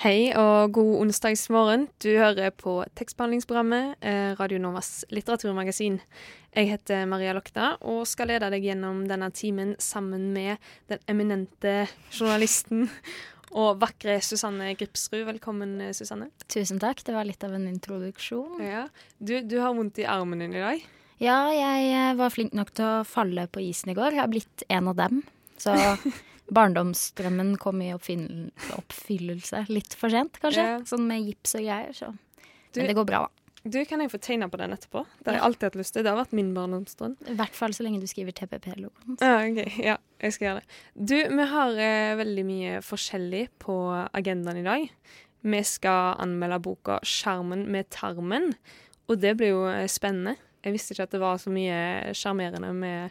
Hei og god onsdagsmorgen. Du hører på tekstbehandlingsprogrammet eh, Radio Novas litteraturmagasin. Jeg heter Maria Lokta og skal lede deg gjennom denne timen sammen med den eminente journalisten og vakre Susanne Gripsrud. Velkommen, eh, Susanne. Tusen takk. Det var litt av en introduksjon. Ja. Du, du har vondt i armen din i dag. Ja, jeg eh, var flink nok til å falle på isen i går. Jeg har blitt en av dem. Så barndomsdrømmen kom i oppfyllelse litt for sent, kanskje. Ja. Sånn med gips og greier. Så. Du- Men det går bra, da. Du, Kan jeg få tegne på den etterpå? Det har jeg alltid hatt lyst til. Det har vært min barndomsdrøm. I hvert fall så lenge du skriver TPP-logoen. Ja, okay. Ja, jeg skal gjøre det. Du, vi har eh, veldig mye forskjellig på agendaen i dag. Vi skal anmelde boka 'Skjermen med tarmen', og det blir jo eh, spennende. Jeg visste ikke at det var så mye sjarmerende med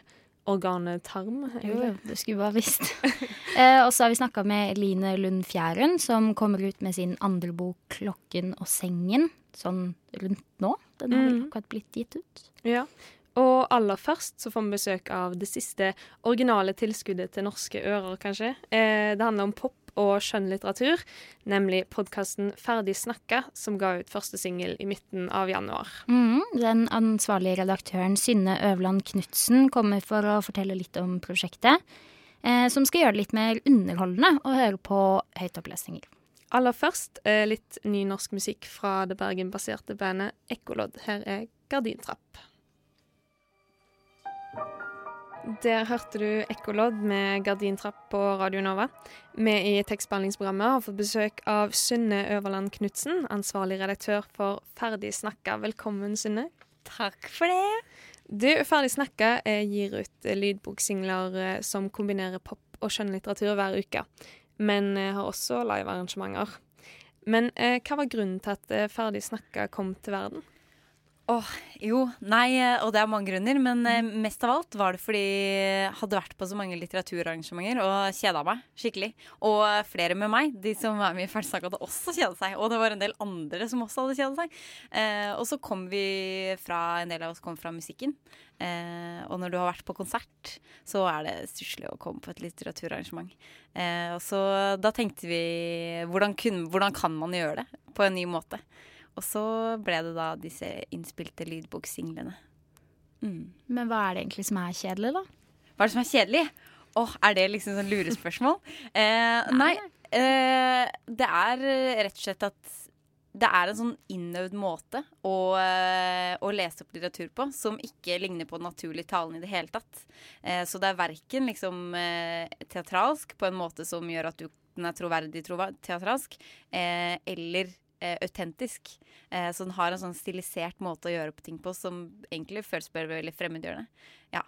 organet tarm. Jo, du skulle bare visst. eh, og så har vi snakka med Eline Lund Fjæren, som kommer ut med sin andre bok 'Klokken og sengen', sånn rundt nå. Den har vel Mm. akkurat blitt gitt ut. Ja. Og aller først så får vi besøk av det siste originale tilskuddet til norske ører, kanskje. Eh, det handler om pop og skjønnlitteratur, nemlig podkasten Ferdig snakka, som ga ut første singel i midten av januar. Mm, Den ansvarlige redaktøren Synne Øverland Knutsen kommer for å fortelle litt om prosjektet, eh, som skal gjøre det litt mer underholdende å høre på høytopplesninger. Aller først eh, litt ny norsk musikk fra det Bergen-baserte bandet Ekkolodd. Her er Gardintrapp. Der hørte du Ekkolodd med Gardintrapp på Radio Nova. Vi i tekstbehandlingsprogrammet har fått besøk av Synne Øverland Knutsen, ansvarlig redaktør for Ferdig snakka. Velkommen, Synne. Takk for det. Du, Ferdig snakka eh, gir ut lydboksingler eh, som kombinerer pop og skjønnlitteratur hver uke, men eh, har også livearrangementer. Men eh, hva var grunnen til at Ferdig snakka kom til verden? Åh, jo, nei, eh, og det er mange grunner, men eh, mest av alt var det fordi jeg hadde vært på så mange litteraturarrangementer og kjeda meg skikkelig. Og eh, flere med meg, de som var med i Ferdsnakk, hadde også kjeda seg. Og det var en del andre som også hadde kjeda seg. Eh, og så kom vi fra, en del av oss kom fra musikken. Eh, og når du har vært på konsert, så er det stusslig å komme på et litteraturarrangement. Eh, og så da tenkte vi hvordan, kun, hvordan kan man gjøre det på en ny måte? Og så ble det da disse innspilte lydboksinglene. Mm. Men hva er det egentlig som er kjedelig, da? Hva er det som er kjedelig? Åh, Er det liksom sånn lurespørsmål? Eh, nei. Eh, det er eh, rett og slett at det er en sånn innøvd måte å, eh, å lese opp litteratur på som ikke ligner på naturlig talen i det hele tatt. Eh, så det er verken liksom eh, teatralsk på en måte som gjør at du, den er troverdig teatralsk, eh, eller eh, autentisk. Eh, så den har en sånn stilisert måte å gjøre på ting på som egentlig føles bare veldig fremmedgjørende. Ja.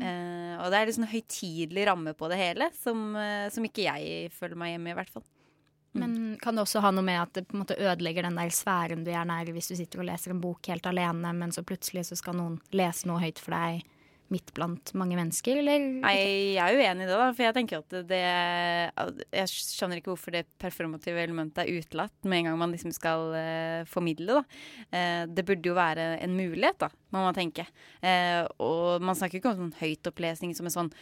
Eh, og det er liksom sånn høytidelig ramme på det hele, som, eh, som ikke jeg føler meg hjemme i, i hvert fall. Men kan det også ha noe med at det på en måte ødelegger den der sfæren du gjerne er i hvis du sitter og leser en bok helt alene, men så plutselig så skal noen lese noe høyt for deg midt blant mange mennesker, eller? Nei, jeg er uenig i det, da. For jeg tenker at det Jeg skjønner ikke hvorfor det performative elementet er utelatt med en gang man liksom skal uh, formidle, da. Uh, det burde jo være en mulighet, da, må man tenke. Uh, og man snakker ikke om sånn høytopplesning som en sånn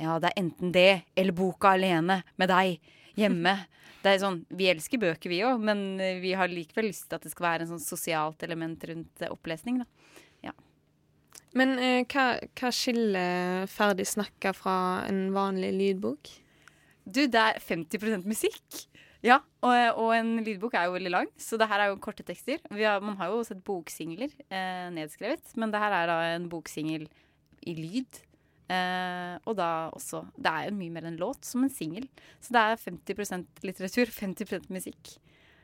Ja, det er enten det eller boka alene med deg hjemme. Det er sånn, Vi elsker bøker, vi òg, men vi har likevel lyst til at det skal være en sånn sosialt element rundt opplesning. da. Men eh, hva, hva skiller Ferdig snakka fra en vanlig lydbok? Du, det er 50% musikk. Ja, og, og en lydbok er jo veldig lang, så det her er jo korte tekster. Har, man har jo sett boksingler eh, nedskrevet, men det her er da en boksingel i lyd. Eh, og da også Det er jo mye mer en låt som en singel. Så det er 50% litteratur, 50% musikk.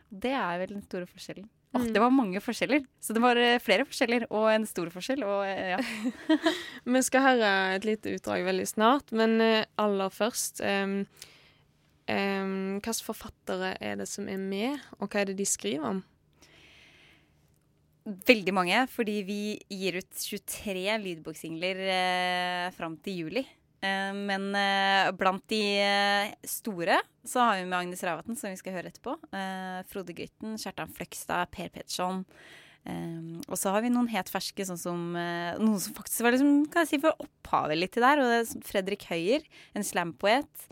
Det er vel den store forskjellen. Åh, Mm. det var mange forskjeller. Så det var eh, flere forskjeller og en stor forskjell. Og, eh, ja. Vi skal høre et lite utdrag veldig snart, men eh, aller først um, Um, Hvilke forfattere er det som er med, og hva er det de skriver om? Veldig mange, fordi vi gir ut 23 lydboksingler eh, fram til juli. Eh, men eh, blant de eh, store så har vi med Agnes Ravatn, som vi skal høre etterpå. Frode Grytten, Kjartan Fløgstad, Per Petterson. Og så har vi noen helt ferske, sånn som noen som faktisk var liksom, kan jeg si, for opphavet litt til det er Fredrik Høyer, en slampoet,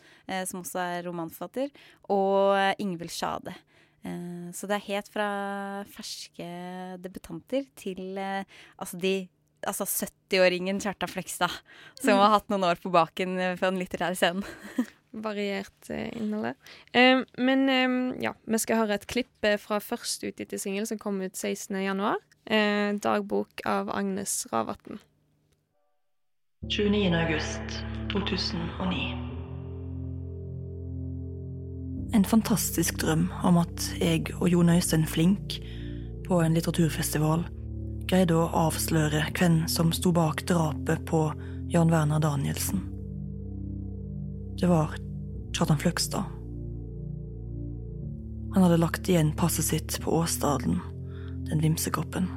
som også er romanforfatter. Og uh, Ingvild Sjade. så det er helt fra ferske debutanter til altså de altså 70-åringen Kjartan Flekstad, som mm. har hatt noen år på baken fra den litterære scenen. variert eh, innhold. Eh, men eh, ja, vi skal høre et klipp eh, fra først utgitte singel som kom ut 16.1. Eh, dagbok av Agnes Ravatn. 29. august 2009. En fantastisk drøm om at jeg og Jon Øystein Flink på en litteraturfestival greide å avsløre hvem som sto bak drapet på Jan Werner Danielsen. Det var Kjartan Fløgstad. Han hadde lagt igjen passet sitt på åstaden, den vimsekoppen.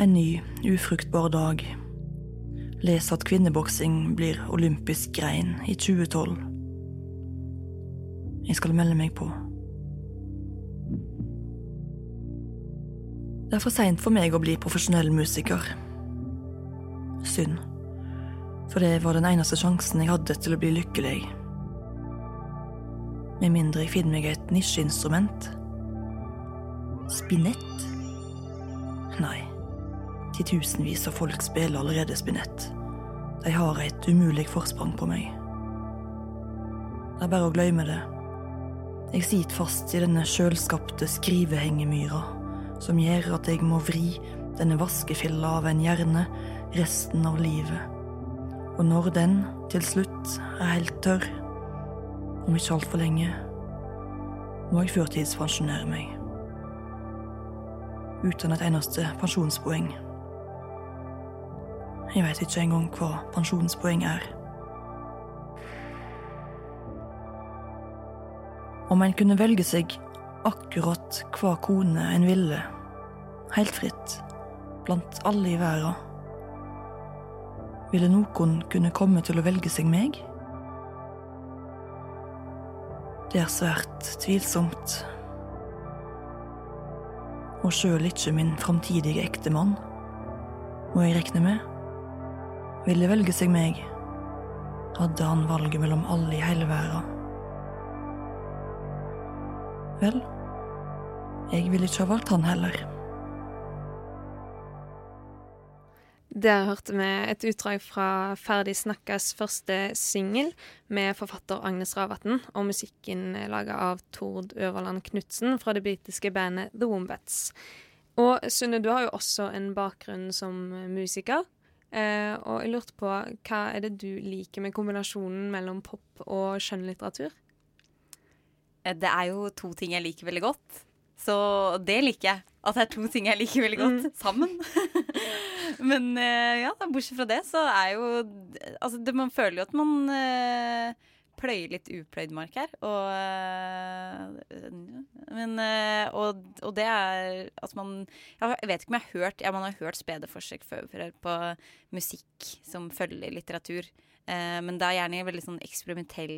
En ny, ufruktbar dag. Les at kvinneboksing blir olympisk grein i 2012. Jeg skal melde meg på. Det er for seint for meg å bli profesjonell musiker. Synd for det var den eneste sjansen jeg hadde til å bli lykkelig. Med mindre jeg finner meg et nisjeinstrument. Spinett? Nei, titusenvis av folk spiller allerede spinett. De har et umulig forsprang på meg. Det er bare å glemme det. Jeg sitter fast i denne sjølskapte skrivehengemyra, som gjør at jeg må vri denne vaskefilla av en hjerne resten av livet. Og når den til slutt er helt tørr, om ikke altfor lenge, må jeg førtidspensjonere meg. Uten et eneste pensjonspoeng. Jeg veit ikke engang hva pensjonspoeng er. Om en kunne velge seg akkurat hva kone en ville, helt fritt, blant alle i verden ville noen kunne komme til å velge seg meg? Det er svært tvilsomt. Og sjøl ikke min framtidige ektemann, må jeg regne med, ville velge seg meg, hadde han valget mellom alle i hele verden. Vel, jeg ville ikke ha valgt han heller. Der hørte vi et utdrag fra Ferdig snakkas første singel med forfatter Agnes Ravatn, og musikken laga av Tord Øverland Knutsen fra det britiske bandet The Wombats. Og Sunne, du har jo også en bakgrunn som musiker. Eh, og jeg lurte på, hva er det du liker med kombinasjonen mellom pop og skjønnlitteratur? Eh, det er jo to ting jeg liker veldig godt. Så det liker jeg. At det er to ting jeg liker veldig godt mm. sammen. Men uh, ja, bortsett fra det, så er jo Altså, det, man føler jo at man uh, pløyer litt upløyd mark her. Og, uh, men, og, og, det er at man Jeg vet ikke om jeg har hørt ja, Man har hørt spede forsøk før, før på musikk som følger litteratur. Eh, men det er gjerne en veldig sånn eksperimentell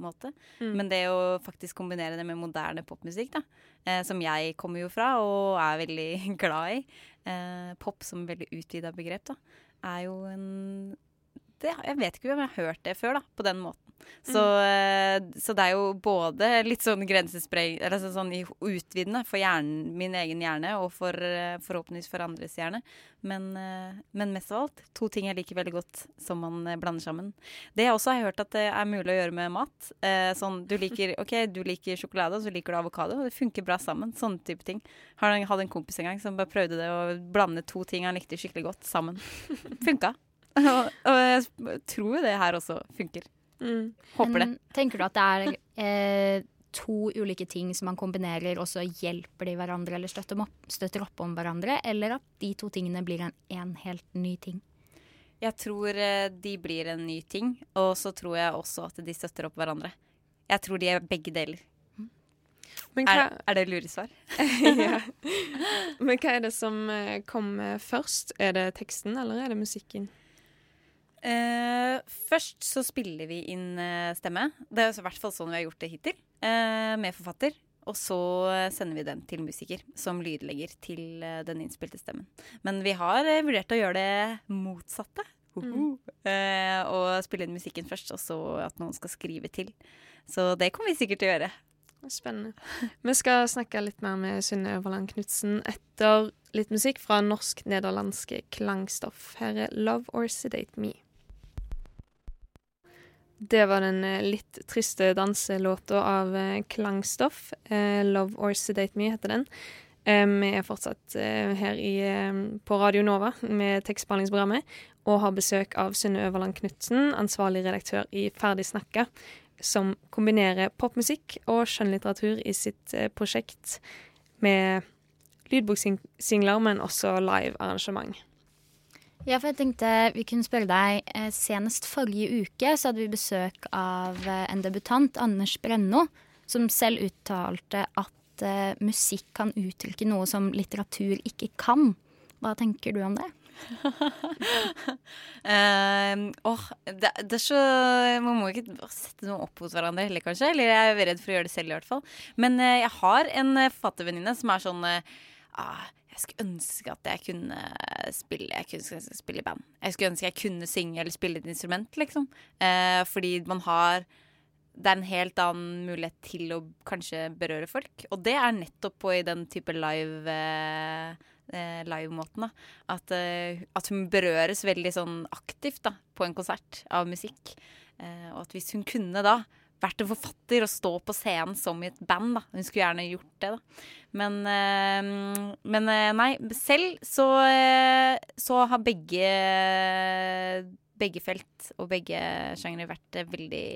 måte. Mm. Men det å faktisk kombinere det med moderne popmusikk, da, eh, som jeg kommer jo fra og er veldig glad i, eh, pop som veldig utvida begrep, da, er jo en det, Jeg vet ikke om jeg har hørt det før, da, på den måten. Så, mm. så, det er jo både litt sånn grensespreng Eller sånn, sånn utvidende for hjernen, min egen hjerne, og for, eh, forhåpentligvis for andres hjerne. Men, eh, men, mest av alt to ting jeg liker veldig godt som man blander sammen. Det jeg også har hørt at det er mulig å gjøre med mat. sånn du liker OK, du liker sjokolade, og så liker du avokado. Og det funker bra sammen. Sånne type ting. Har hadde en kompis en gang som bare prøvde det å blande to ting han likte skikkelig godt, sammen. Funka. og, og jeg tror jo det her også funker. Mm. Håper Men, det. Tenker du at det er eh, to ulike ting som man kombinerer, og så hjelper de hverandre eller støtter opp, støtter opp om hverandre, eller at de to tingene blir en, en helt ny ting? Jeg tror eh, de blir en ny ting, og så tror jeg også at de støtter opp hverandre. Jeg tror de er begge deler. Men hva, Er, er det luresvar? ja. Men hva er det som eh, kommer først? Er det teksten, eller er det musikken? Eh, først så spiller vi inn uh, stemme. Det er i hvert fall sånn vi har gjort det hittil. Uh, med forfatter. Og så sender vi den til musiker, som lydlegger til den innspilte stemmen. Men vi har vurdert å gjøre det motsatte. Mm. Og spille inn musikken først, og så at noen skal skrive til. Så det kommer vi sikkert til å gjøre. Spennende. Vi skal snakke litt mer med Synne Øverland Knutsen etter litt musikk fra norsk-nederlandske klangstoff. Her er 'Love or Sedate Me'. Det var den eh, litt triste danselåta av eh, Klangstoff. Eh, 'Love or Sedate Me' heter den. Vi er fortsatt her i, på Radio Nova med tekstbehandlingsprogrammet og har besøk av Synne Øverland Knutsen, ansvarlig redaktør i Ferdig snakka, som kombinerer popmusikk og skjønnlitteratur i sitt prosjekt med lydboksingler, men også live arrangement. Ja, for jeg tenkte vi kunne spørre deg eh, Senest forrige uke så hadde vi besøk av eh, en debutant, Anders Brenno, som selv uttalte at eh, musikk kan uttrykke noe som litteratur ikke kan. Hva tenker du om det? Eh, oh, det, det er så Man må ikke sette noe opp mot hverandre heller, kanskje. Eller jeg er redd for å gjøre det selv, i hvert fall. Men uh, jeg har en eh, forfattervenninne som er sånn ah, Skulle ønske at jeg kunne spille Jeg kunne spille i band. Jeg skulle ønske jeg kunne synge eller spille et instrument, liksom. Eh, fordi man har det er en helt annen mulighet til å kanskje berøre folk. Og det er nettopp på i den type live eh, eh, livemåten. At, eh, at hun berøres veldig sånn aktivt da, på en konsert av musikk. Eh, og at hvis hun kunne da vært en forfatter og stå på scenen som i et band, da. Hun skulle gjerne gjort det, da. Men, eh, men eh, nei, selv så, eh, så har begge begge felt og begge sjangere vært veldig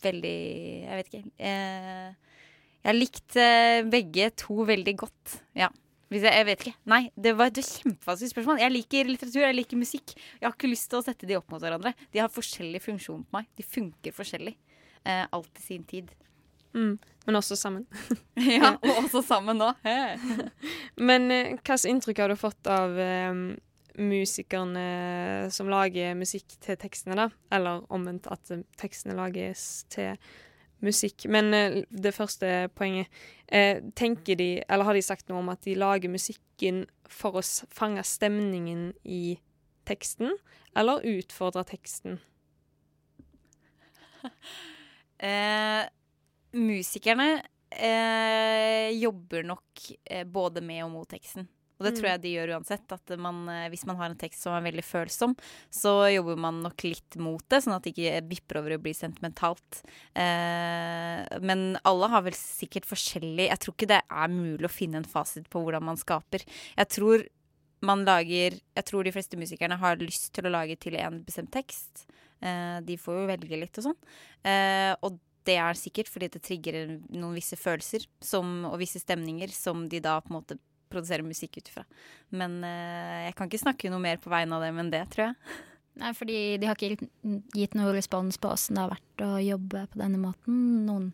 Veldig Jeg vet ikke. Jeg har likt begge to veldig godt. Ja. Hvis jeg, jeg vet ikke. Nei, det var et kjempevanskelig spørsmål. Jeg liker litteratur, jeg liker musikk. Jeg har ikke lyst til å sette de opp mot hverandre. De har forskjellig funksjon på meg. De funker forskjellig. Eh, alt i sin tid. Mm. Men også sammen. ja, og også sammen nå. Men eh, hva slags inntrykk har du fått av eh, musikerne som lager musikk til tekstene, da? Eller omvendt, at tekstene lages til musikk. Men eh, det første poenget eh, Tenker de, eller har de sagt noe om at de lager musikken for å fange stemningen i teksten, eller utfordre teksten? Eh, musikerne eh, jobber nok eh, både med og mot teksten. Og det tror jeg de gjør uansett. At man, eh, hvis man har en tekst som er veldig følsom, så jobber man nok litt mot det, sånn at det ikke vipper over og blir sentimentalt. Eh, men alle har vel sikkert forskjellig Jeg tror ikke det er mulig å finne en fasit på hvordan man skaper. Jeg tror man lager Jeg tror de fleste musikerne har lyst til å lage til en bestemt tekst. Eh, de får jo velge litt og sånn. Eh, og det er sikkert fordi det trigger noen visse følelser som, og visse stemninger som de da på en måte produserer musikk ut ifra. Men uh, jeg kan ikke snakke noe mer på vegne av dem enn det, tror jeg. Nei, fordi de har ikke gitt- noe respons på åssen det har vært å jobbe på denne måten. Noen,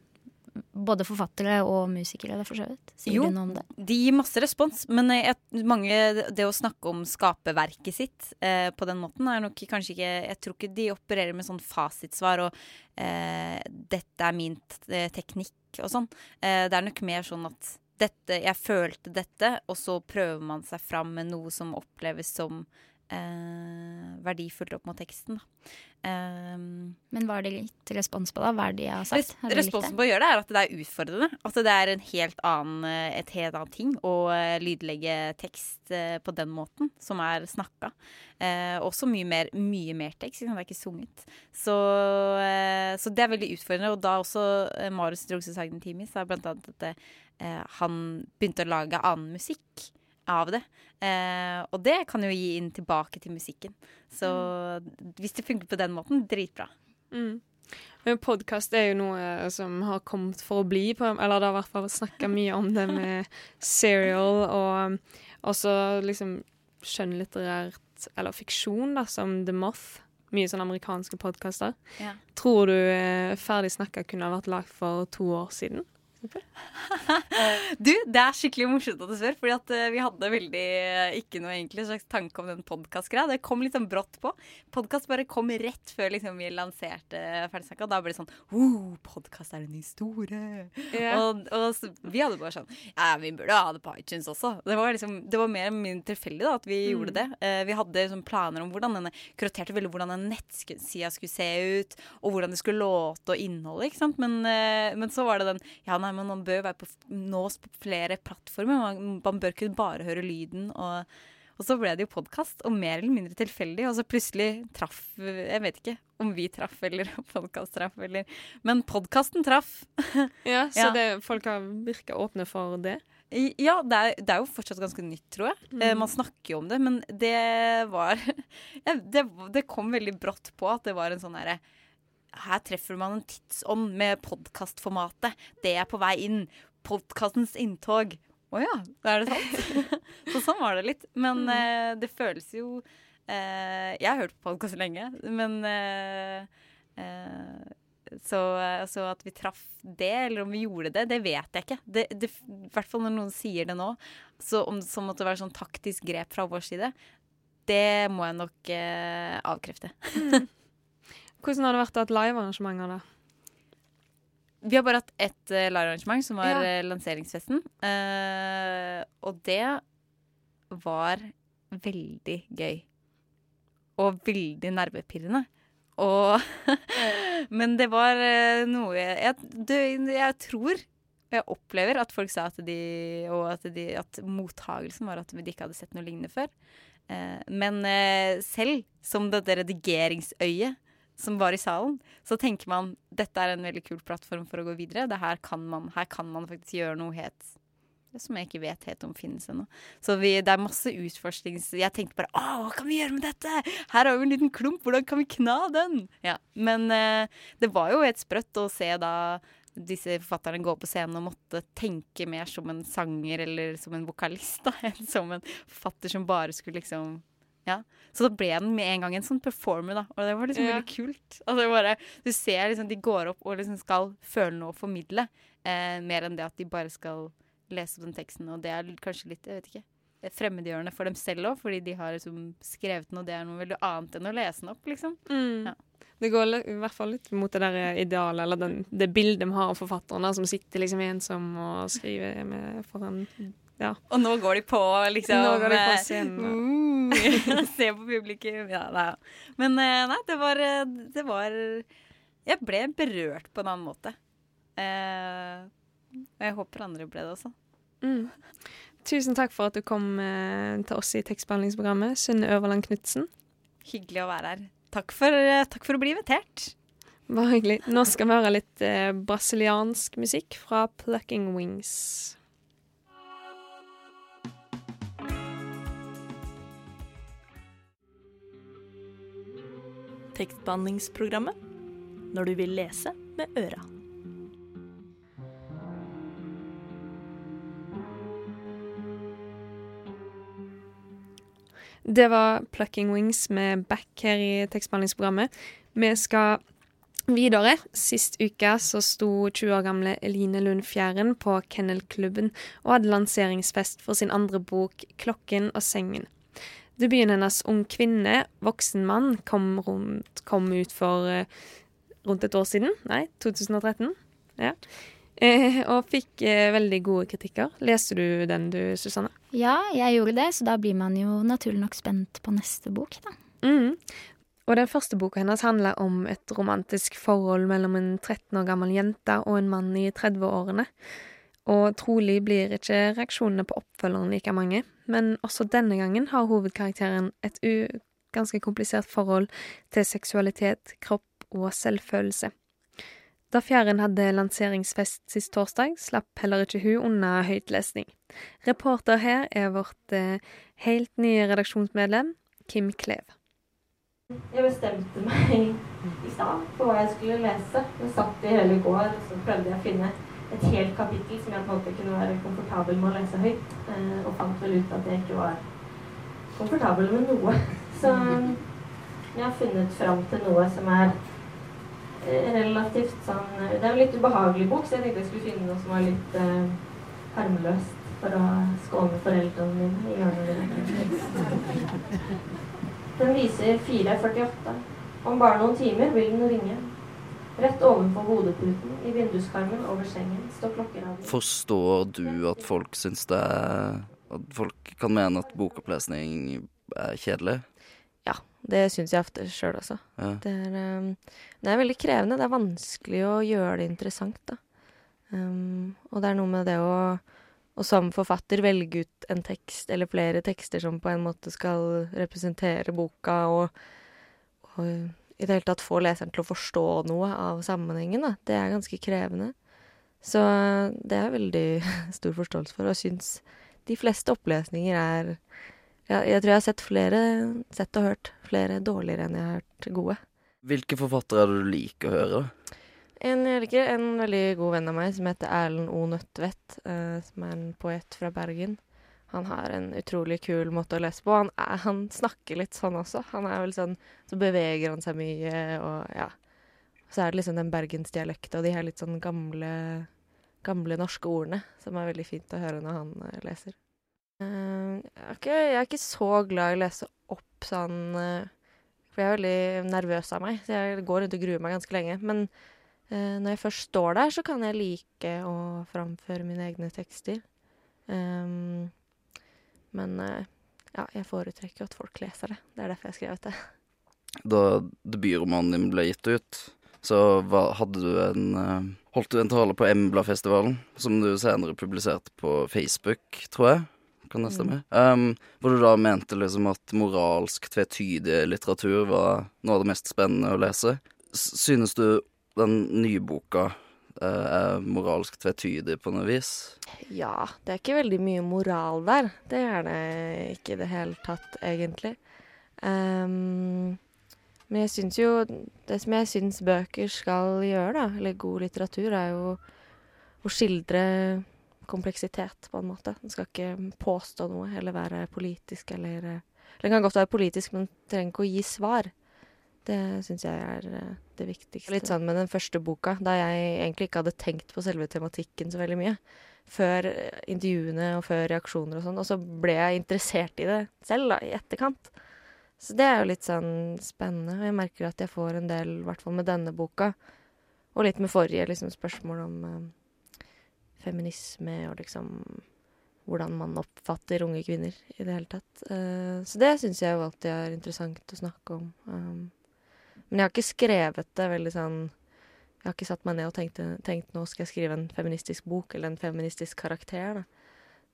både forfattere og musikere, for så vidt. Sier Jo. de det? De gir masse respons, men eh, jeg, mange, det å snakke om skaperverket sitt eh, på den måten er nok kanskje ikke Jeg tror ikke de opererer med sånn fasitsvar og eh, 'dette er min teknikk' og sånn. Eh, det er nok mer sånn at dette, jeg følte dette, og så prøver man seg fram med noe som oppleves som eh, verdifullt opp mot teksten. Um, Men hva har de gitt respons på, da? Hva er det de har sagt? Har det? Responsen på å gjøre det er at det er utfordrende. At det er en helt annen, eh, et helt annet ting å eh, lydlegge tekst eh, på den måten, som er snakka. Eh, også mye mer, mye mer tekst, sant? det er ikke sunget. Så, eh, så det er veldig utfordrende. Og da også Marius Drogse Sagen Timi sa blant annet at eh, han begynte å lage annen musikk av det. Eh, og det kan jo gi inn tilbake til musikken. Så hvis det funker på den måten, dritbra. Mm. Men podkast er jo noe som har kommet for å bli, på, eller det har i hvert fall snakka mye om det med serial og også liksom skjønnlitterært eller fiksjon, da, som The Moth. Mye sånne amerikanske podkaster. Ja. Tror du eh, Ferdig snakka kunne ha vært lagd for to år siden? Du, det er skikkelig morsomt at du spør, fordi at eh, vi hadde veldig eh, ikke noe egentlig slags tanke om den podkast-greia. Det kom litt sånn brått på. Podkast bare kom rett før liksom, vi lanserte Ferdigsnakka. Da ble det sånn oh, podkast er det nye store. Ja. Og, og så, vi hadde bare sånn Ja, vi burde ha det på iTunes også. Det var, liksom, det var mer eller mindre tilfeldig da, at vi Mm. gjorde det. Uh, vi hadde liksom, planer om hvordan denne kuroterte veldig hvordan den nettsida skulle se ut, og hvordan det skulle låte og inneholde ikke sant. Men, uh, men så var det den Ja, nei, men man bør på, nås på flere plattformer. Man, man bør ikke bare høre lyden. og og så ble det jo podkast, og mer eller mindre tilfeldig. Og så plutselig traff Jeg vet ikke om vi traff, eller podkast traff, eller Men podkasten traff. Ja, så Ja. Det, folk har virka åpne for det. Ja, det er, det er jo fortsatt ganske nytt, tror jeg. Eh, man snakker jo om det, men det var ja, det, det kom veldig brått på at det var en sånn herre Her treffer man en tidsånd med podkastformatet. Det er på vei inn. Podkastens inntog. Å ja, er det sant? så sånn var det litt. Men eh, det føles jo eh, Jeg har hørt på podkast lenge, men eh, eh, så, så at vi traff det, eller om vi gjorde det, det vet jeg ikke. I hvert fall når noen sier det nå, så om det så måtte være sånn taktisk grep fra vår side, det må jeg nok eh, avkrefte. Hvordan har det vært å ha et livearrangement av det? Vi har bare hatt ett uh, livearrangement, som var Ja. eh, lanseringsfesten. Uh, og det var veldig gøy. Og veldig nervepirrende. Og Men det var uh, noe jeg, jeg, jeg tror og jeg opplever at folk sa at de Og at, de, at mottagelsen var at de ikke hadde sett noe lignende før. Eh, men eh, selv som dette redigeringsøyet som var i salen, så tenker man dette er en veldig kul plattform for å gå videre. Her, kan man, her kan man faktisk gjøre noe helt som jeg ikke vet helt om finnes ennå. Så vi, det er masse utforsknings... Jeg tenkte bare Å, hva kan vi gjøre med dette? Her har vi en liten klump, hvordan kan vi kna den? Ja, Men eh, det var jo helt sprøtt å se da disse forfatterne gå på scenen og måtte tenke mer som en sanger eller som en vokalist, da, enn som en forfatter som bare skulle liksom ja. Så da ble den med en gang en sånn performer, da. Og det var liksom Ja. veldig kult. Altså bare, du ser liksom de går opp og liksom skal føle noe og formidle, eh, mer enn det at de bare skal lese opp den teksten. Og det er kanskje litt, jeg vet ikke, fremmedgjørende for dem selv òg, fordi de har liksom skrevet den, og det er noe veldig annet enn å lese den opp, liksom. Ja. Det går i hvert fall litt mot det der idealet, eller den, det bildet vi har av forfatteren, der, som sitter liksom ensom og skriver med foran Ja. Og nå går de på, liksom. Nå går de på sin. scenen, uh, Se på publikum. Ja, nei. Men eh, nei, det var, eh, det var Jeg ble berørt på en annen måte. Eh, og jeg håper andre ble det også. Mm. Tusen takk for at du kom eh, til oss i tekstbehandlingsprogrammet, Sunne Øverland Knutsen. Hyggelig å være her. Takk for, eh, takk for å bli invitert. Bare hyggelig. Nå skal vi høre litt eh, brasiliansk musikk fra Plucking Wings. Tekstbehandlingsprogrammet når du vil lese med øra. Det var Plucking Wings med back her i tekstbehandlingsprogrammet. Vi skal videre. Sist uke så sto 20 år gamle Eline Lund Fjæren på Kennelklubben og hadde lanseringsfest for sin andre bok 'Klokken og sengen'. Debuten hennes 'Ung kvinne, voksen mann' kom, rundt, kom ut for eh, rundt et år siden. Nei, 2013. Ja. Eh, og fikk eh, veldig gode kritikker. Leste du den du, Susanne? Ja, jeg gjorde det, så da blir man jo naturlig nok spent på neste bok, da. Mm. Og den første boka hennes handler om et romantisk forhold mellom en 13 år gammel jente og en mann i 30-årene. Og trolig blir ikke reaksjonene på oppfølgeren like mange, men også denne gangen har hovedkarakteren et ganske komplisert forhold til seksualitet, kropp og selvfølelse. Da Fjæren hadde lanseringsfest sist torsdag, slapp heller ikke hun unna høytlesning. Reporter her er vårt eh, helt nye redaksjonsmedlem, Kim Klev. Jeg bestemte meg i stad for hva jeg skulle lese. Jeg satt i hele går og så prøvde jeg å finne et helt kapittel som jeg på en måte kunne være komfortabel med å lese høyt. eh, Og fant vel ut at jeg ikke var komfortabel med noe. Så jeg har funnet fram til noe som er eh, relativt sånn Det er en litt ubehagelig bok, så jeg tenkte jeg skulle finne noe som var litt eh, harmløst for å skåne foreldrene mine i hjørnet. Den viser 4.48. Om bare noen timer vil den ringe. Rett ovenfor hodeputen i vinduskarmen over sengen står klokkeradioen. Forstår du at folk syns det er At folk kan mene at bokopplesning er kjedelig? Ja, Det syns jeg ofte sjøl også. Ja. Det er, um, det er veldig krevende. Det er vanskelig å gjøre det interessant, da. Um, og det er noe med det å, og som forfatter velge ut en tekst eller flere tekster som på en måte skal representere boka, og, og i det hele tatt få leseren til å forstå noe av sammenhengen, da. Det er ganske krevende. Så det er jeg veldig stor forståelse for, og syns de fleste opplesninger er ja, jeg tror jeg har sett flere, sett og hørt flere dårligere enn jeg har hørt gode. Hvilke forfattere er det du liker å høre? En, jeg liker en veldig god venn av meg som heter Erlend O. Nødtvedt, eh, som er en poet fra Bergen. Han har en utrolig kul måte å lese på. Han, er, han snakker litt sånn også. Han er vel sånn, Så beveger han seg mye, og ja. Så er det liksom den bergensdialekta og de her litt sånn gamle, gamle norske ordene som er veldig fint å høre når han eh, leser. Uh, jeg, er ikke, jeg er ikke så glad i å lese opp sånn uh, For jeg er veldig nervøs av meg, så jeg går rundt og gruer meg ganske lenge. Men uh, når jeg først står der, så kan jeg like å framføre mine egne tekster. Um, men eh, ja, jeg foretrekker at folk leser det. Det er derfor jeg har skrevet det. Da debutromanen din ble gitt ut, så hva, hadde du en eh, Holdt du en tale på Embla-festivalen, som du senere publiserte på Facebook, tror jeg? Kan det stemme? Um, hvor du da mente liksom at moralsk tvetydig litteratur var noe av det mest spennende å lese. Synes du den nye boka er moralsk tvetydig på noe vis? Ja, det er ikke veldig mye moral der. Det er det ikke i det hele tatt, egentlig. Um, men jeg syns jo Det som jeg syns bøker skal gjøre, da, eller god litteratur, er jo å skildre kompleksitet, på en måte. Den skal ikke påstå noe, eller være politisk, eller eh, den kan godt være politisk, men trenger ikke å gi svar. Det syns jeg er eh, det viktigste. Litt sånn med den første boka, da jeg egentlig ikke hadde tenkt på selve tematikken så veldig mye. Før eh, intervjuene og før reaksjoner og sånn. Og så ble jeg interessert i det selv, da, i etterkant. Så det er jo litt sånn spennende. Og jeg merker at jeg får en del, i hvert fall med denne boka, og litt med forrige, liksom spørsmål om eh, feminisme og liksom hvordan man oppfatter unge kvinner i det hele tatt. Uh, så det syns jeg jo alltid er interessant å snakke om. Um, men jeg har ikke skrevet det veldig sånn Jeg har ikke satt meg ned og tenkt, tenkt nå skal jeg skrive en feministisk bok eller en feministisk karakter, da.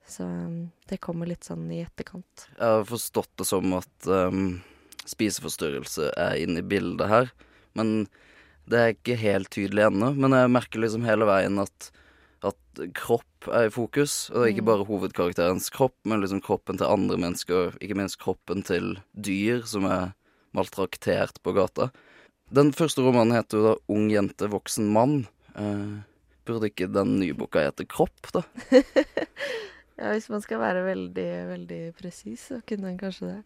Så um, det kommer litt sånn i etterkant. Jeg har forstått det som at um, spiseforstyrrelse er inne i bildet her. Men det er ikke helt tydelig ennå. Men jeg merker liksom hele veien at, at kropp er i fokus. Og ikke bare hovedkarakterens kropp, men liksom kroppen til andre mennesker. Ikke minst kroppen til dyr som er maltraktert på gata. Den første romanen heter jo da 'Ung jente, voksen mann'. Eh, burde ikke den nye boka hete 'Kropp', da? Ja, hvis man skal være veldig, veldig presis, så kunne den kanskje det.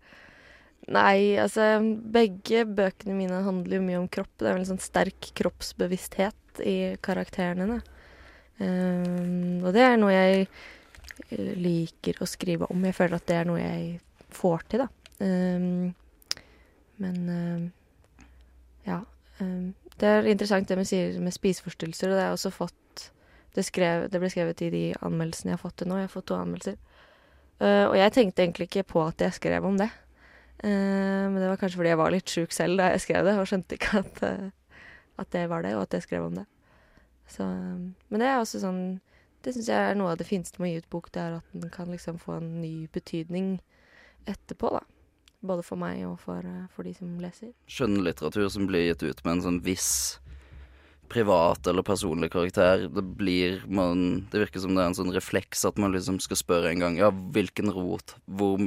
Nei, altså begge bøkene mine handler jo mye om kropp. Det er vel en sånn sterk kroppsbevissthet i karakterene. Ehm, og det er noe jeg eh, liker å skrive om. Jeg føler at det er noe jeg får til, da. Um, men ehm, det er interessant det vi sier med spiseforstyrrelser, og det er også fått det, skrev, det ble skrevet i de anmeldelsene jeg har fått til nå. Jeg har fått to anmeldelser. Eh, og jeg tenkte egentlig ikke på at jeg skrev om det. Eh, men det var kanskje fordi jeg var litt sjuk selv da jeg skrev det, og skjønte ikke at, eh, at det var det, og at jeg skrev om det. Så, men det er også sånn Det syns jeg er noe av det fineste med å gi ut bok, det er at den kan liksom få en ny betydning etterpå, da. Både for meg og for, eh, for de som leser. Skjønnlitteratur som blir gitt ut med en sånn viss privat eller personlig karakter. Det blir man Det virker som det er en sånn refleks at man liksom skal spørre en gang Ja, hvilken rot? Hvor,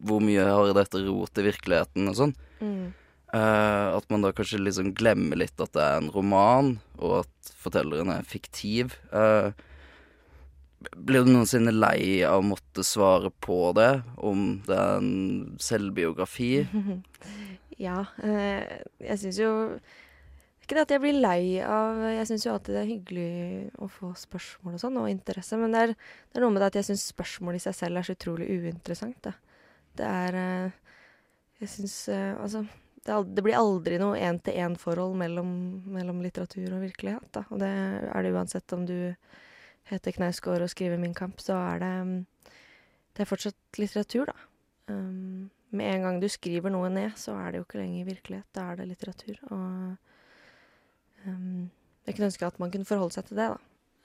hvor mye har dette rot i virkeligheten? Og sånn. Mm. Uh, at man da kanskje liksom glemmer litt at det er en roman, og at fortelleren er fiktiv. Eh, Blir du noensinne lei av å måtte svare på det, om det er en selvbiografi? ja. Eh, jeg syns jo Ikke det at jeg blir lei av Jeg syns jo alltid det er hyggelig å få spørsmål og sånn, og interesse, men det er, det er noe med det at jeg syns spørsmål i seg selv er så utrolig uinteressant, da. Det er eh, Jeg syns eh, Altså det, blir aldri noe én-til-én-forhold mellom, mellom litteratur og virkelighet. Da. Og det er det uansett om du heter Knausgård og skriver Min kamp, så er det mm, Det er fortsatt litteratur, da. Um, med en gang du skriver noe ned, så er det jo ikke lenger virkelighet. Da er det litteratur. Og um, jeg kunne ønske at man kunne forholde seg til det, da.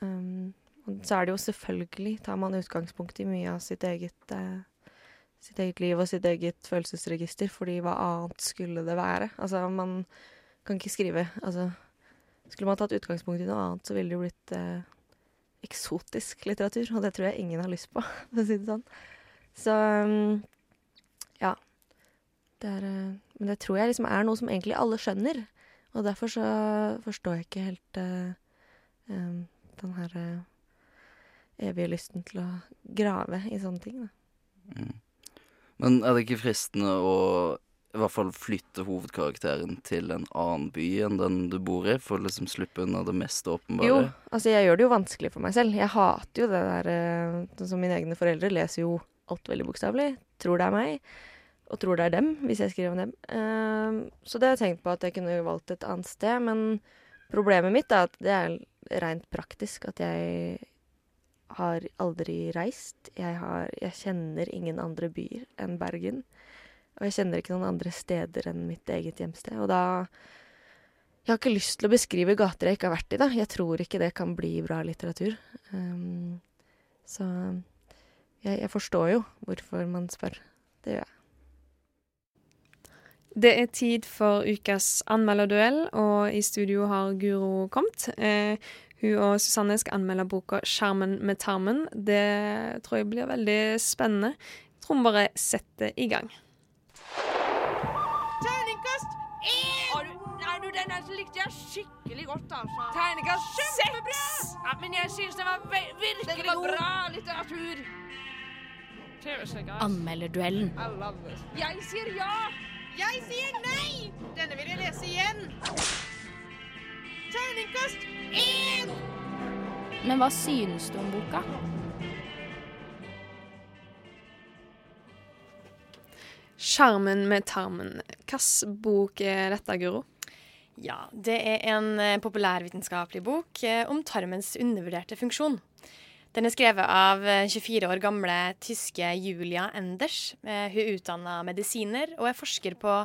Um, og så er det jo selvfølgelig, tar man utgangspunkt i mye av sitt eget eh, sitt eget liv og sitt eget følelsesregister, fordi hva annet skulle det være? Altså, man kan ikke skrive Altså, skulle man tatt utgangspunkt i noe annet, så ville det jo blitt eh, eksotisk litteratur, og det tror jeg ingen har lyst på, for å si det sånn. Så um, ja. Det er eh, Men det tror jeg liksom er noe som egentlig alle skjønner, og derfor så forstår jeg ikke helt uh, um, den her uh, evige lysten til å grave i sånne ting, da. Mm. Men er det ikke fristende å i hvert fall flytte hovedkarakteren til en annen by enn den du bor i, for å liksom slippe unna det mest åpenbare? Jo, altså jeg gjør det jo vanskelig for meg selv. Jeg hater jo det der Sånn som mine egne foreldre leser jo alt veldig bokstavelig. Tror det er meg, og tror det er dem, hvis jeg skriver om dem. Ehm, så det har jeg tenkt på at jeg kunne valgt et annet sted, men problemet mitt er at det er rent praktisk at jeg har aldri reist. Jeg, har, jeg kjenner ingen andre byer enn Bergen. Og jeg kjenner ikke noen andre steder enn mitt eget hjemsted. Og da Jeg har ikke lyst til å beskrive gater jeg ikke har vært i, da. Jeg tror ikke det kan bli bra litteratur. Um, så jeg, jeg forstår jo hvorfor man spør. Det gjør jeg. Det er tid for ukas anmelderduell, og i studio har Guro kommet. Eh, hun og Susanne skal anmelde boka 'Skjermen med tarmen'. Det tror jeg blir veldig spennende. Jeg tror vi bare setter i gang. Nei, den altså, likte jeg skikkelig godt, altså. Tegnekast Kjempebra! Ja, men jeg syns det var ve virkelig Den var god. bra litteratur. Anmelderduellen. Jeg sier ja! Jeg sier nei! Denne vil jeg lese igjen. Terningkast én! Men hva synes du om boka? Skjermen med tarmen. Hvilken bok er dette, Guro? Ja, det er en eh, populærvitenskapelig bok eh, om tarmens undervurderte funksjon. Den er skrevet av eh, 24 år gamle tyske Julia Enders. Eh, hun er utdanna medisiner og er forsker på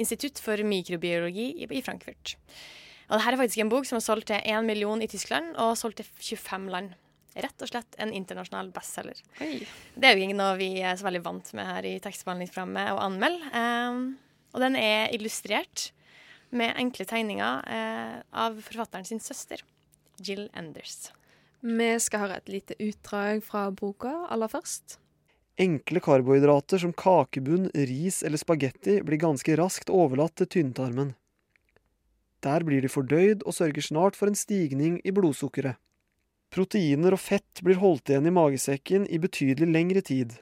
Institutt for mikrobiologi i, Frankfurt. Og dette er faktisk en bok som har solgt til 1 million i Tyskland og solgt til 25 land. Rett og slett en internasjonal bestselger. Det er jo ikke noe vi er så veldig vant med her i tekstbehandlingsprogrammet å anmelde. Um, og den er illustrert med enkle tegninger eh, av forfatteren sin søster, Jill Enders. Vi skal høre et lite utdrag fra boka aller først. Enkle karbohydrater som kakebunn, ris eller spagetti blir ganske raskt overlatt til tynntarmen. Der blir de fordøyd og sørger snart for en stigning i blodsukkeret. Proteiner og fett blir holdt igjen i magesekken i betydelig lengre tid.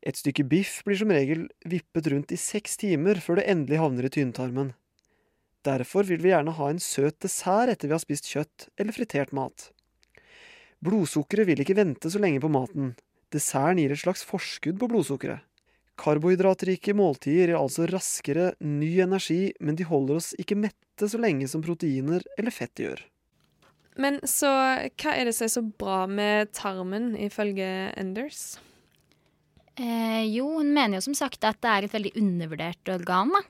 Et stykke biff blir som regel vippet rundt i seks timer før det endelig havner i tynntarmen. Derfor vil vi gjerne ha en søt dessert etter vi har spist kjøtt eller fritert mat. Blodsukkeret vil ikke vente så lenge på maten. Desserten gir et slags forskudd på blodsukkeret. Karbohydratrike måltider gir altså raskere ny energi, men de holder oss ikke mette så lenge som proteiner eller fett gjør. Men så hva er det som er så bra med tarmen, ifølge Enders? Eh, jo, hun mener jo som sagt at det er et veldig undervurdert organ, da.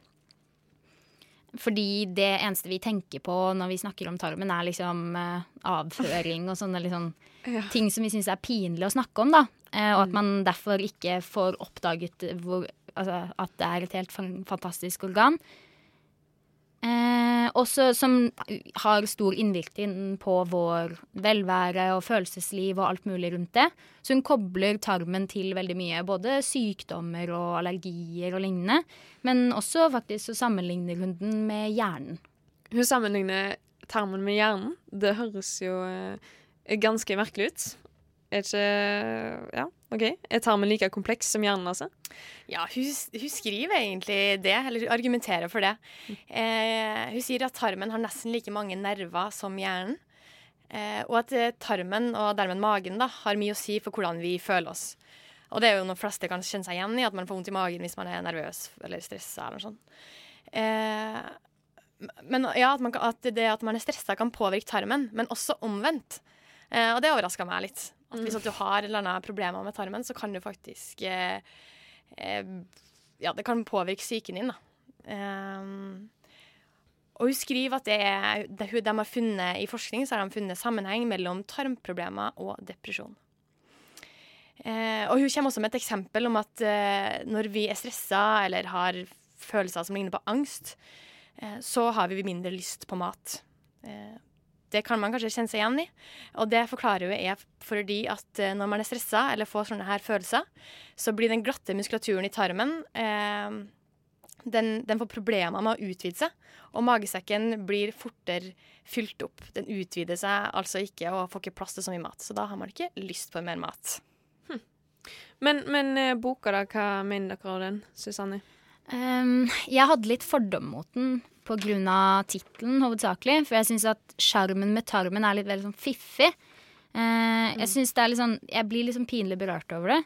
Fordi det eneste vi tenker på når vi snakker om tarmen, er liksom eh, avføring og sånne liksom, Ja. ting som vi syns er pinlig å snakke om, da. Eh, og at man derfor ikke får oppdaget hvor, altså, at det er et helt fantastisk organ. Eh, også som har stor innvirkning på vår velvære og følelsesliv og alt mulig rundt det. Så hun kobler tarmen til veldig mye, både sykdommer og allergier og lignende. Men også faktisk så sammenligner hun den med hjernen. Hun sammenligner tarmen med hjernen. Det høres jo eh, ganske merkelig ut. Er ikke Ja, OK. Er tarmen like kompleks som hjernen, altså? Ja, hun, hun skriver egentlig det, eller argumenterer for det. Eh, hun sier at tarmen har nesten like mange nerver som hjernen. Eh, og at eh, tarmen, og dermed magen, da, har mye å si for hvordan vi føler oss. Og det er jo noe fleste kan kjenne seg igjen i, at man får vondt i magen hvis man er nervøs eller stressa eller sånt. Eh, men ja, at, kan- at det at man er stressa kan påvirke tarmen, men også omvendt. Eh, og det overraska meg litt. At hvis at du har eller annet problemer med tarmen, så kan du faktisk eh, eh, Ja, det kan påvirke psyken din, da. Um, og hun skriver at det er, det, de har funnet, i forskning så har de funnet sammenheng mellom tarmproblemer og depresjon. Eh, og hun kommer også med et eksempel om at eh, når vi er stressa eller har følelser som ligner på angst, eh, så har vi mindre lyst på mat. Det kan man kanskje kjenne seg igjen i. Og det forklarer jo er fordi at eh, når man er stressa eller får sånne her følelser, så blir den glatte muskulaturen i tarmen eh, den, den får problemer med å utvide seg, og magesekken blir fortere fylt opp. Den utvider seg altså ikke og får ikke plass til så mye mat. Så da har man ikke lyst på mer mat. Men, men eh, boka, da, hva mener dere om den, Susanne? Um, jeg hadde litt fordom mot den pga. tittelen, hovedsakelig. For jeg syns at sjarmen med tarmen er litt veldig sånn fiffig. Eh, jeg synes det er litt sånn Jeg blir litt sånn pinlig berørt over det.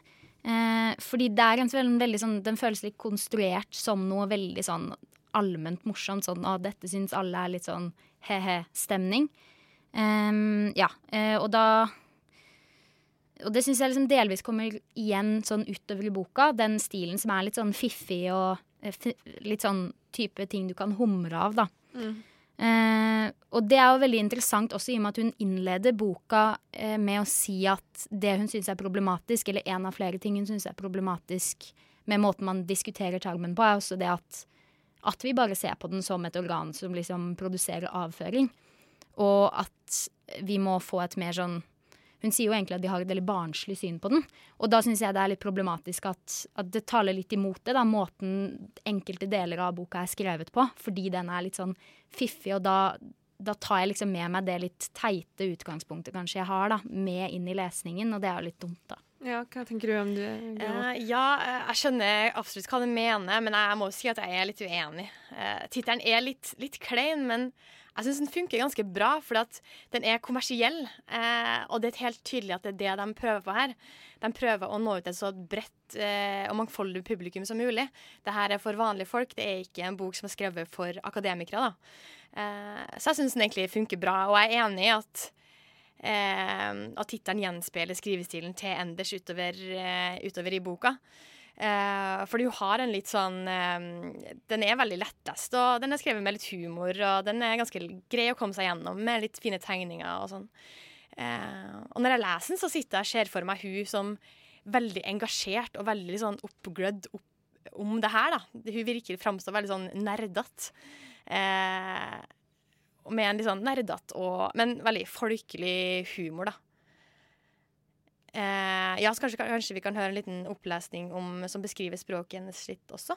Uh, fordi det er en veldig, veldig sånn Den føles litt konstruert som noe veldig sånn allment morsomt. Sånn at dette syns alle er litt sånn he-he-stemning. Um, ja, Uh, og da og det syns jeg liksom delvis kommer igjen sånn utover i boka. Den stilen som er litt sånn fiffig og litt sånn type ting du kan humre av, da. Eh, og det er jo veldig interessant også i og med at hun innleder boka eh, med å si at det hun syns er problematisk, eller en av flere ting hun syns er problematisk med måten man diskuterer tarmen på, er også det at, at vi bare ser på den som et organ som liksom produserer avføring. Og at vi må få et mer sånn Hun sier jo egentlig at de har et veldig barnslig syn på den. Og da syns jeg det er litt problematisk at, at det taler litt imot det, da, måten enkelte deler av boka er skrevet på. Fordi den er litt sånn fiffig, og da, da tar jeg liksom med meg det litt teite utgangspunktet kanskje jeg har, da, med inn i lesningen, og det er jo litt dumt, da. Ja, hva tenker du om det? Eh, ja, eh, jeg skjønner absolutt hva du mener, men jeg må jo si at jeg er litt uenig. Uh, Tittelen er litt, litt klein, men jeg syns den funker ganske bra, for den er kommersiell. Uh, og det er helt tydelig at det er det de prøver på her. De prøver å nå ut et så bredt uh, og mangfoldig publikum som mulig. Det her er for vanlige folk, det er ikke en bok som er skrevet for akademikere. så jeg syns den egentlig funker bra, og jeg er enig i at at tittelen gjenspeiler skrivestilen til Enders utover, eh, utover i boka. Eh, fordi hun har en litt sånn eh, Den er veldig lettest, og den er skrevet med litt humor, og den er ganske grei å komme seg gjennom med litt fine tegninger og sånn. Eh, og når jeg leser den, så sitter jeg og ser for meg hun som veldig engasjert og veldig sånn oppglødd opp om det her, da. Hun virker framstå veldig sånn nerdete. Med en litt sånn nerdete, og- men veldig folkelig humor, da. Eh, ja, så kanskje, kanskje vi kan høre en liten opplesning om, som beskriver språket hennes litt også.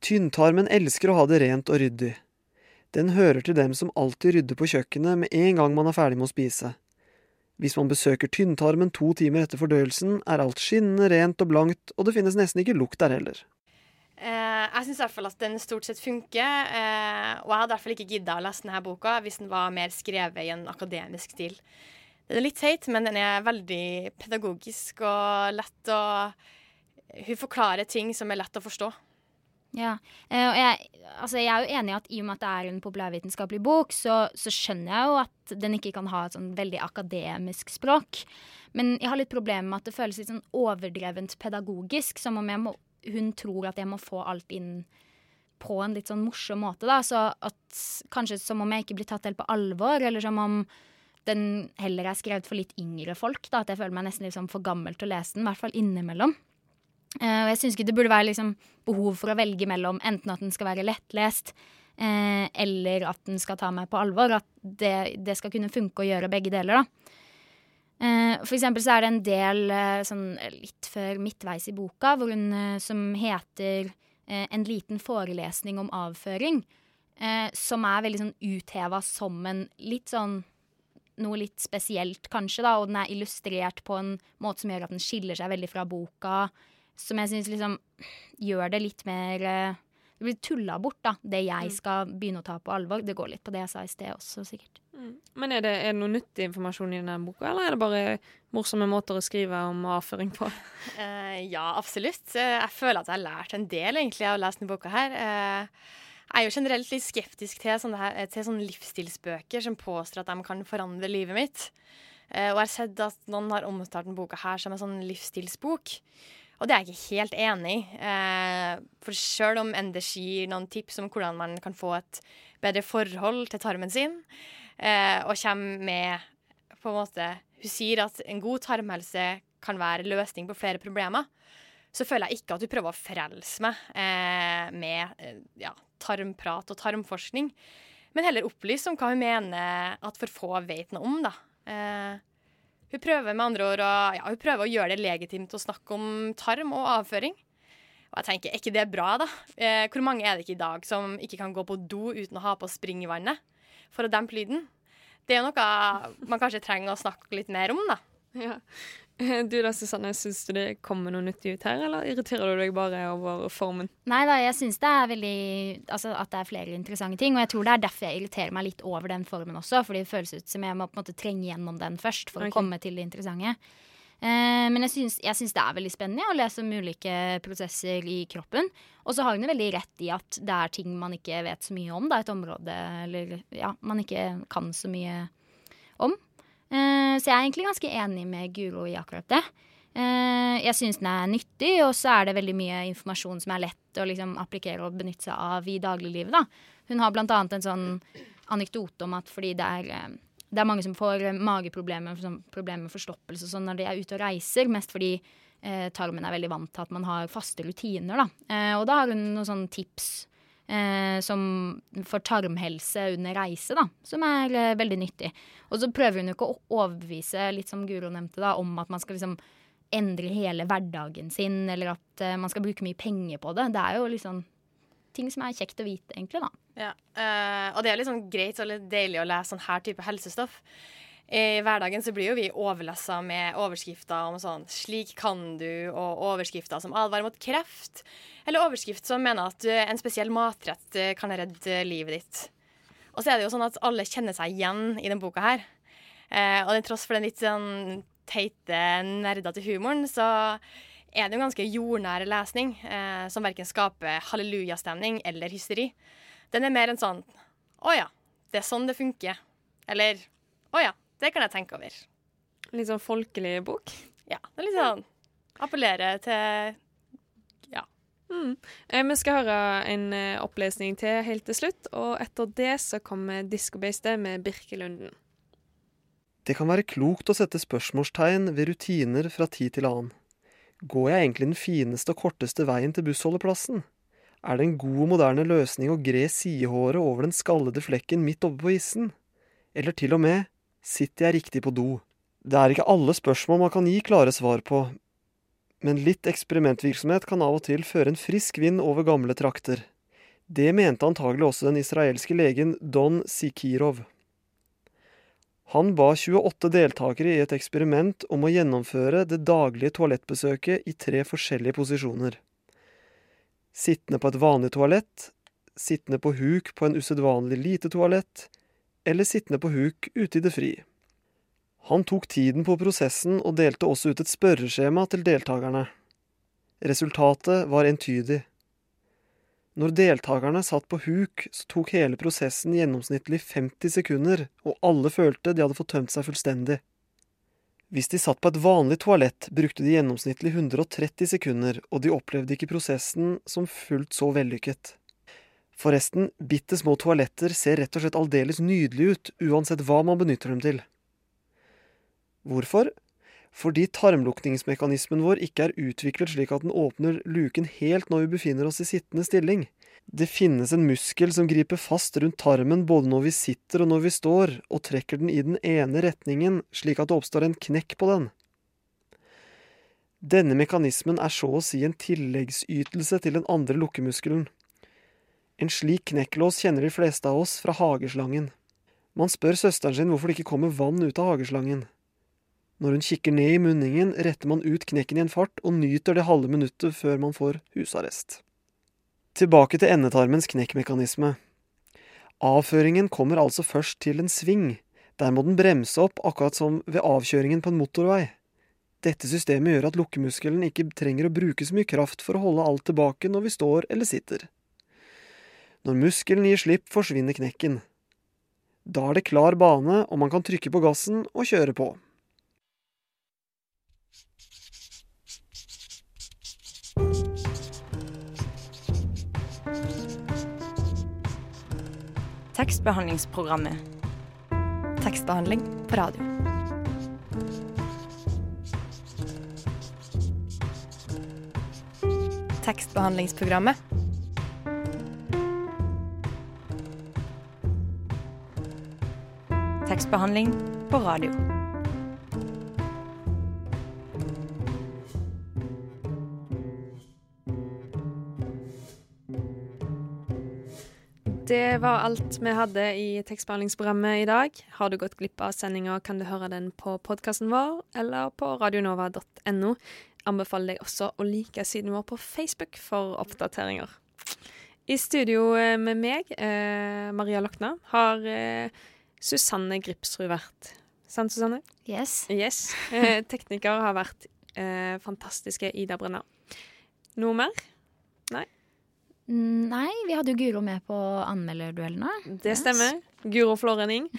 Tynntarmen elsker å ha det rent og ryddig. Den hører til dem som alltid rydder på kjøkkenet med en gang man er ferdig med å spise. Hvis man besøker tynntarmen to timer etter fordøyelsen, er alt skinnende rent og blankt, og det finnes nesten ikke lukt der heller. Eh, jeg syns i hvert fall at den stort sett funker, eh, og jeg hadde i hvert fall ikke gidda å lese denne boka hvis den var mer skrevet i en akademisk stil. Den er litt teit, men den er veldig pedagogisk og lett å Hun forklarer ting som er lett å forstå. Ja, eh, og jeg, altså jeg er jo enig i at i og med at det er en populærvitenskapelig bok, så, så skjønner jeg jo at den ikke kan ha et sånn veldig akademisk språk. Men jeg har litt problemer med at det føles litt sånn overdrevent pedagogisk, som om jeg må, hun tror at jeg må få alt inn på en litt sånn morsom måte. Da. Så at kanskje som om jeg ikke blir tatt helt på alvor, eller som om den heller er skrevet for litt yngre folk. Da, at jeg føler meg nesten liksom for gammel til å lese den, i hvert fall innimellom. Uh, jeg syns ikke det burde være liksom behov for å velge mellom enten at den skal være lettlest, eh, eller at den skal ta meg på alvor. At det, det skal kunne funke å gjøre begge deler, da. Eh, for eksempel så er det en del eh, sånn litt før midtveis i boka hvor hun, eh, som heter eh, En liten forelesning om avføring. Eh, som er veldig sånn utheva som en litt sånn noe litt spesielt, kanskje, da, og den er illustrert på en måte som gjør at den skiller seg veldig fra boka. Som jeg syns liksom gjør det litt mer eh, blir tulla bort, da, det jeg skal begynne å ta på alvor. Det går litt på det jeg sa i sted også, sikkert. Men er det, er det noe nyttig informasjon i denne boka, eller er det bare morsomme måter å skrive om avføring på? Uh, ja, absolutt. Uh, Jeg føler at jeg har lært en del egentlig av å lese denne boka her. Uh, Jeg er jo generelt litt skeptisk til sånne, her, til sånne livsstilsbøker som påstår at de kan forandre livet mitt. Eh, Og jeg har sett at noen har omtalt denne boka her som en sånn livsstilsbok. Og det er jeg ikke helt enig i. Eh, For sjøl om Enders gir noen tips om hvordan man kan få et bedre forhold til tarmen sin, eh, og kommer med på en måte Hun sier at en god tarmhelse kan være løsning på flere problemer. Så føler jeg ikke at hun prøver å frelse meg eh, med eh, ja, tarmprat og tarmforskning, men heller opplyse om hva hun mener at for få vet noe om. da. Eh, hun prøver med andre ord å, ja, hun prøver å gjøre det legitimt å snakke om tarm og avføring. Og jeg tenker, er ikke det bra, da? Eh, hvor mange er det ikke i dag som ikke kan gå på do uten å ha på springvannet for å dempe lyden? Det er jo noe man kanskje trenger å snakke litt mer om, da. Ja. Du da, Susanne, syns du det kommer noe nyttig ut her, eller irriterer du deg bare over formen? Nei da, jeg syns det er veldig Altså at det er flere interessante ting. Og jeg tror det er derfor jeg irriterer meg litt over den formen også. Fordi det føles ut som jeg må på en måte trenge gjennom den først for okay. å komme til det interessante. Eh, men jeg syns, det er veldig spennende å lese om ulike prosesser i kroppen. Og så har hun jo veldig rett i at det er ting man ikke vet så mye om. Det er et område eller, ja, man ikke kan så mye om. Eh, så jeg er egentlig ganske enig med Guro i akkurat det. Eh, jeg syns den er nyttig, og så er det veldig mye informasjon som er lett å liksom applikere og benytte seg av i dagliglivet. Da. Hun har blant annet en sånn anekdote om at fordi det er, eh, det er mange som får mageproblemer, sånn, problemer med forstoppelse sånn når de er ute og reiser, mest fordi eh, tarmen er veldig vant til at man har faste rutiner. Da. Eh, og da har hun noen sånne tips eh, som for tarmhelse under reise, da, som er eh, veldig nyttig. Og så prøver hun jo ikke å overbevise, litt som Guro nevnte, da, om at man skal liksom endre hele hverdagen sin, eller at eh, man skal bruke mye penger på det. Det er jo liksom ting som er kjekt å vite, egentlig, da. Ja, eh, og det er sånn greit og litt deilig å lese sånn her type helsestoff. I hverdagen så blir jo vi overlessa med overskrifter om sånn 'slik kan du', og overskrifter som advarer mot kreft, eller overskrift som mener at en spesiell matrett eh, kan redde livet ditt. Og så er det jo sånn at alle kjenner seg igjen i denne boka her. Eh, og til tross for den litt sånn teite, nerdete humoren, så er det jo ganske jordnær lesning, eh, som verken skaper hallelujastemning eller hysteri. Den er mer en sånn 'Å ja, det er sånn det funker'. Eller 'Å ja, det kan jeg tenke over'. Litt sånn folkelig bok? Ja. Det er litt sånn Appellere til Mm. Eh, vi skal høre en eh, opplesning til helt til slutt, og etter det så kommer Diskobeistet med Birkelunden. Det kan være klokt å sette spørsmålstegn ved rutiner fra tid til annen. Går jeg egentlig den fineste og korteste veien til bussholdeplassen? Er det en god og moderne løsning å gre sidehåret over den skallede flekken midt oppe på issen? Eller til og med, sitter jeg riktig på do? Det er ikke alle spørsmål man kan gi klare svar på, men litt eksperimentvirksomhet kan av og til føre en frisk vind over gamle trakter. Det mente antagelig også den israelske legen Don Sikirov. Han ba 28 deltakere i et eksperiment om å gjennomføre det daglige toalettbesøket i tre forskjellige posisjoner. Sittende på et vanlig toalett, sittende på huk på en usedvanlig lite toalett, eller sittende på huk ute i det fri. Han tok tiden på prosessen og delte også ut et spørreskjema til deltakerne. Resultatet var entydig. Når deltakerne satt på huk, så tok hele prosessen gjennomsnittlig 50 sekunder, og alle følte de hadde fått tømt seg fullstendig. Hvis de satt på et vanlig toalett, brukte de gjennomsnittlig 130 sekunder, og de opplevde ikke prosessen som fullt så vellykket. Forresten, bitte små toaletter ser rett og slett aldeles nydelige ut, uansett hva man benytter dem til. Hvorfor? Fordi tarmlukningsmekanismen vår ikke er utviklet slik at den åpner luken helt når vi befinner oss i sittende stilling. Det finnes en muskel som griper fast rundt tarmen både når vi sitter og når vi står, og trekker den i den ene retningen slik at det oppstår en knekk på den. Denne mekanismen er så å si en tilleggsytelse til den andre lukkemuskelen. En slik knekklås kjenner de fleste av oss fra hageslangen. Man spør søsteren sin hvorfor det ikke kommer vann ut av hageslangen. Når hun kikker ned i munningen, retter man ut knekken i en fart og nyter det halve minuttet før man får husarrest. Tilbake til endetarmens knekkmekanisme. Avføringen kommer altså først til en sving. Der må den bremse opp, akkurat som ved avkjøringen på en motorvei. Dette systemet gjør at lukkemuskelen ikke trenger å bruke så mye kraft for å holde alt tilbake når vi står eller sitter. Når muskelen gir slipp, forsvinner knekken. Da er det klar bane, og man kan trykke på gassen og kjøre på. Tekstbehandlingsprogrammet. Tekstbehandling på radio. Tekstbehandlingsprogrammet. Tekstbehandling på radio. Det var alt vi hadde i tekstbehandlingsprogrammet i dag. Har du gått glipp av sendinga, kan du høre den på podkasten vår eller på radionova.no. Anbefaler deg også å like siden vår på Facebook for oppdateringer. I studio eh, med meg, eh, Maria Lokna, har eh, Susanne Gripsrud vært. Sant, Susanne? Yes. Yes. Eh, tekniker har vært eh, fantastiske Ida Brenna. Noe mer? Nei? Mm, Nei, vi hadde jo Guro med på anmelderduellene. Det stemmer. Guro-florening.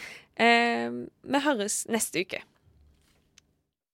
Eh, vi høres neste uke.